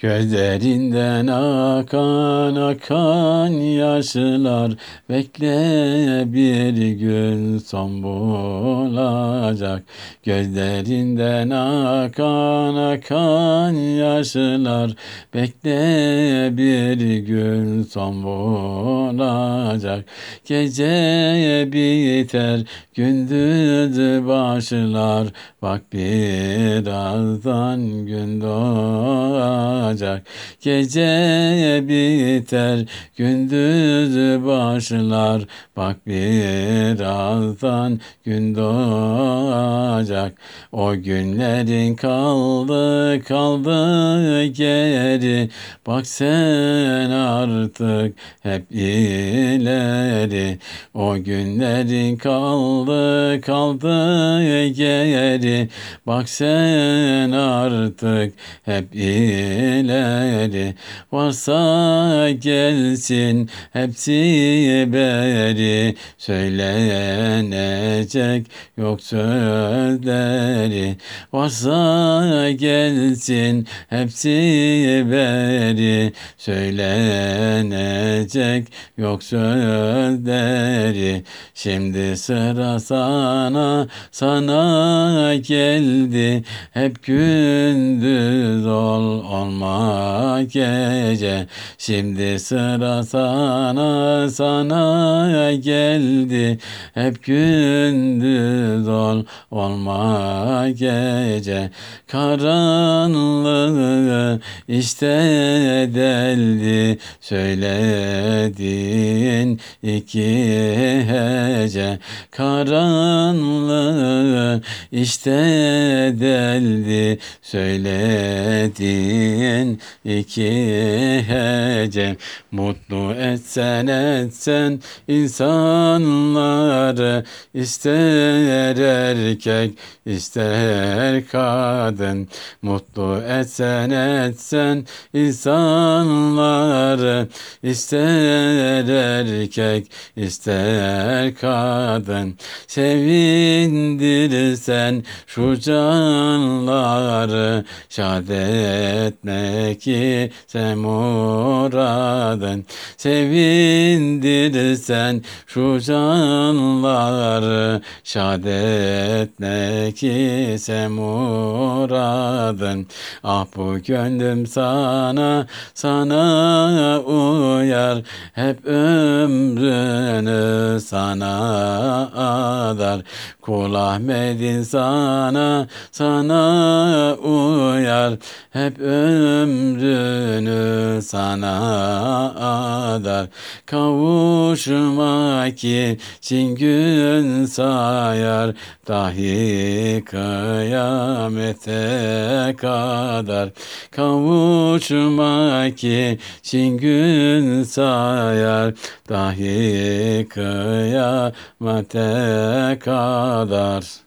Gözlerinden akan akan yaşlar Bekle bir gün son bulacak. Gözlerinden akan akan yaşlar Bekle bir gün son bulacak. Gece biter gündüz başlar Bak birazdan gün doğar olacak. Gece biter, gündüz başlar. Bak birazdan gün doğacak. O günlerin kaldı kaldı geri. Bak sen artık hep ileri. O günlerin kaldı kaldı geri. Bak sen artık hep ileri neleri varsa gelsin hepsi beri söylenecek yok sözleri. Varsa gelsin hepsi beri söylenecek yok sözleri. Şimdi sıra sana sana geldi hep gündüz ol olma gece. Şimdi sıra sana sana geldi. Hep gündüz ol olma gece. Karanlığı işte deldi. Söylediğin iki hece. Karanlığı işte deldi. Söylediğin sen iki hece Mutlu etsen etsen insanları ister erkek ister kadın. Mutlu etsen etsen insanları ister erkek ister kadın. Sevindirsen şu canları şad etme ki sen muradın sevindirsen şu canları şad etme ki sen muradın ah bu gönlüm sana sana uyar hep ömrünü sana adar kul Ahmet'in sana sana uyar. Hep ömrünü sana adar. Kavuşmak için gün sayar. Dahi kıyamete kadar. Kavuşmak için gün sayar. Dahi kıyamete kadar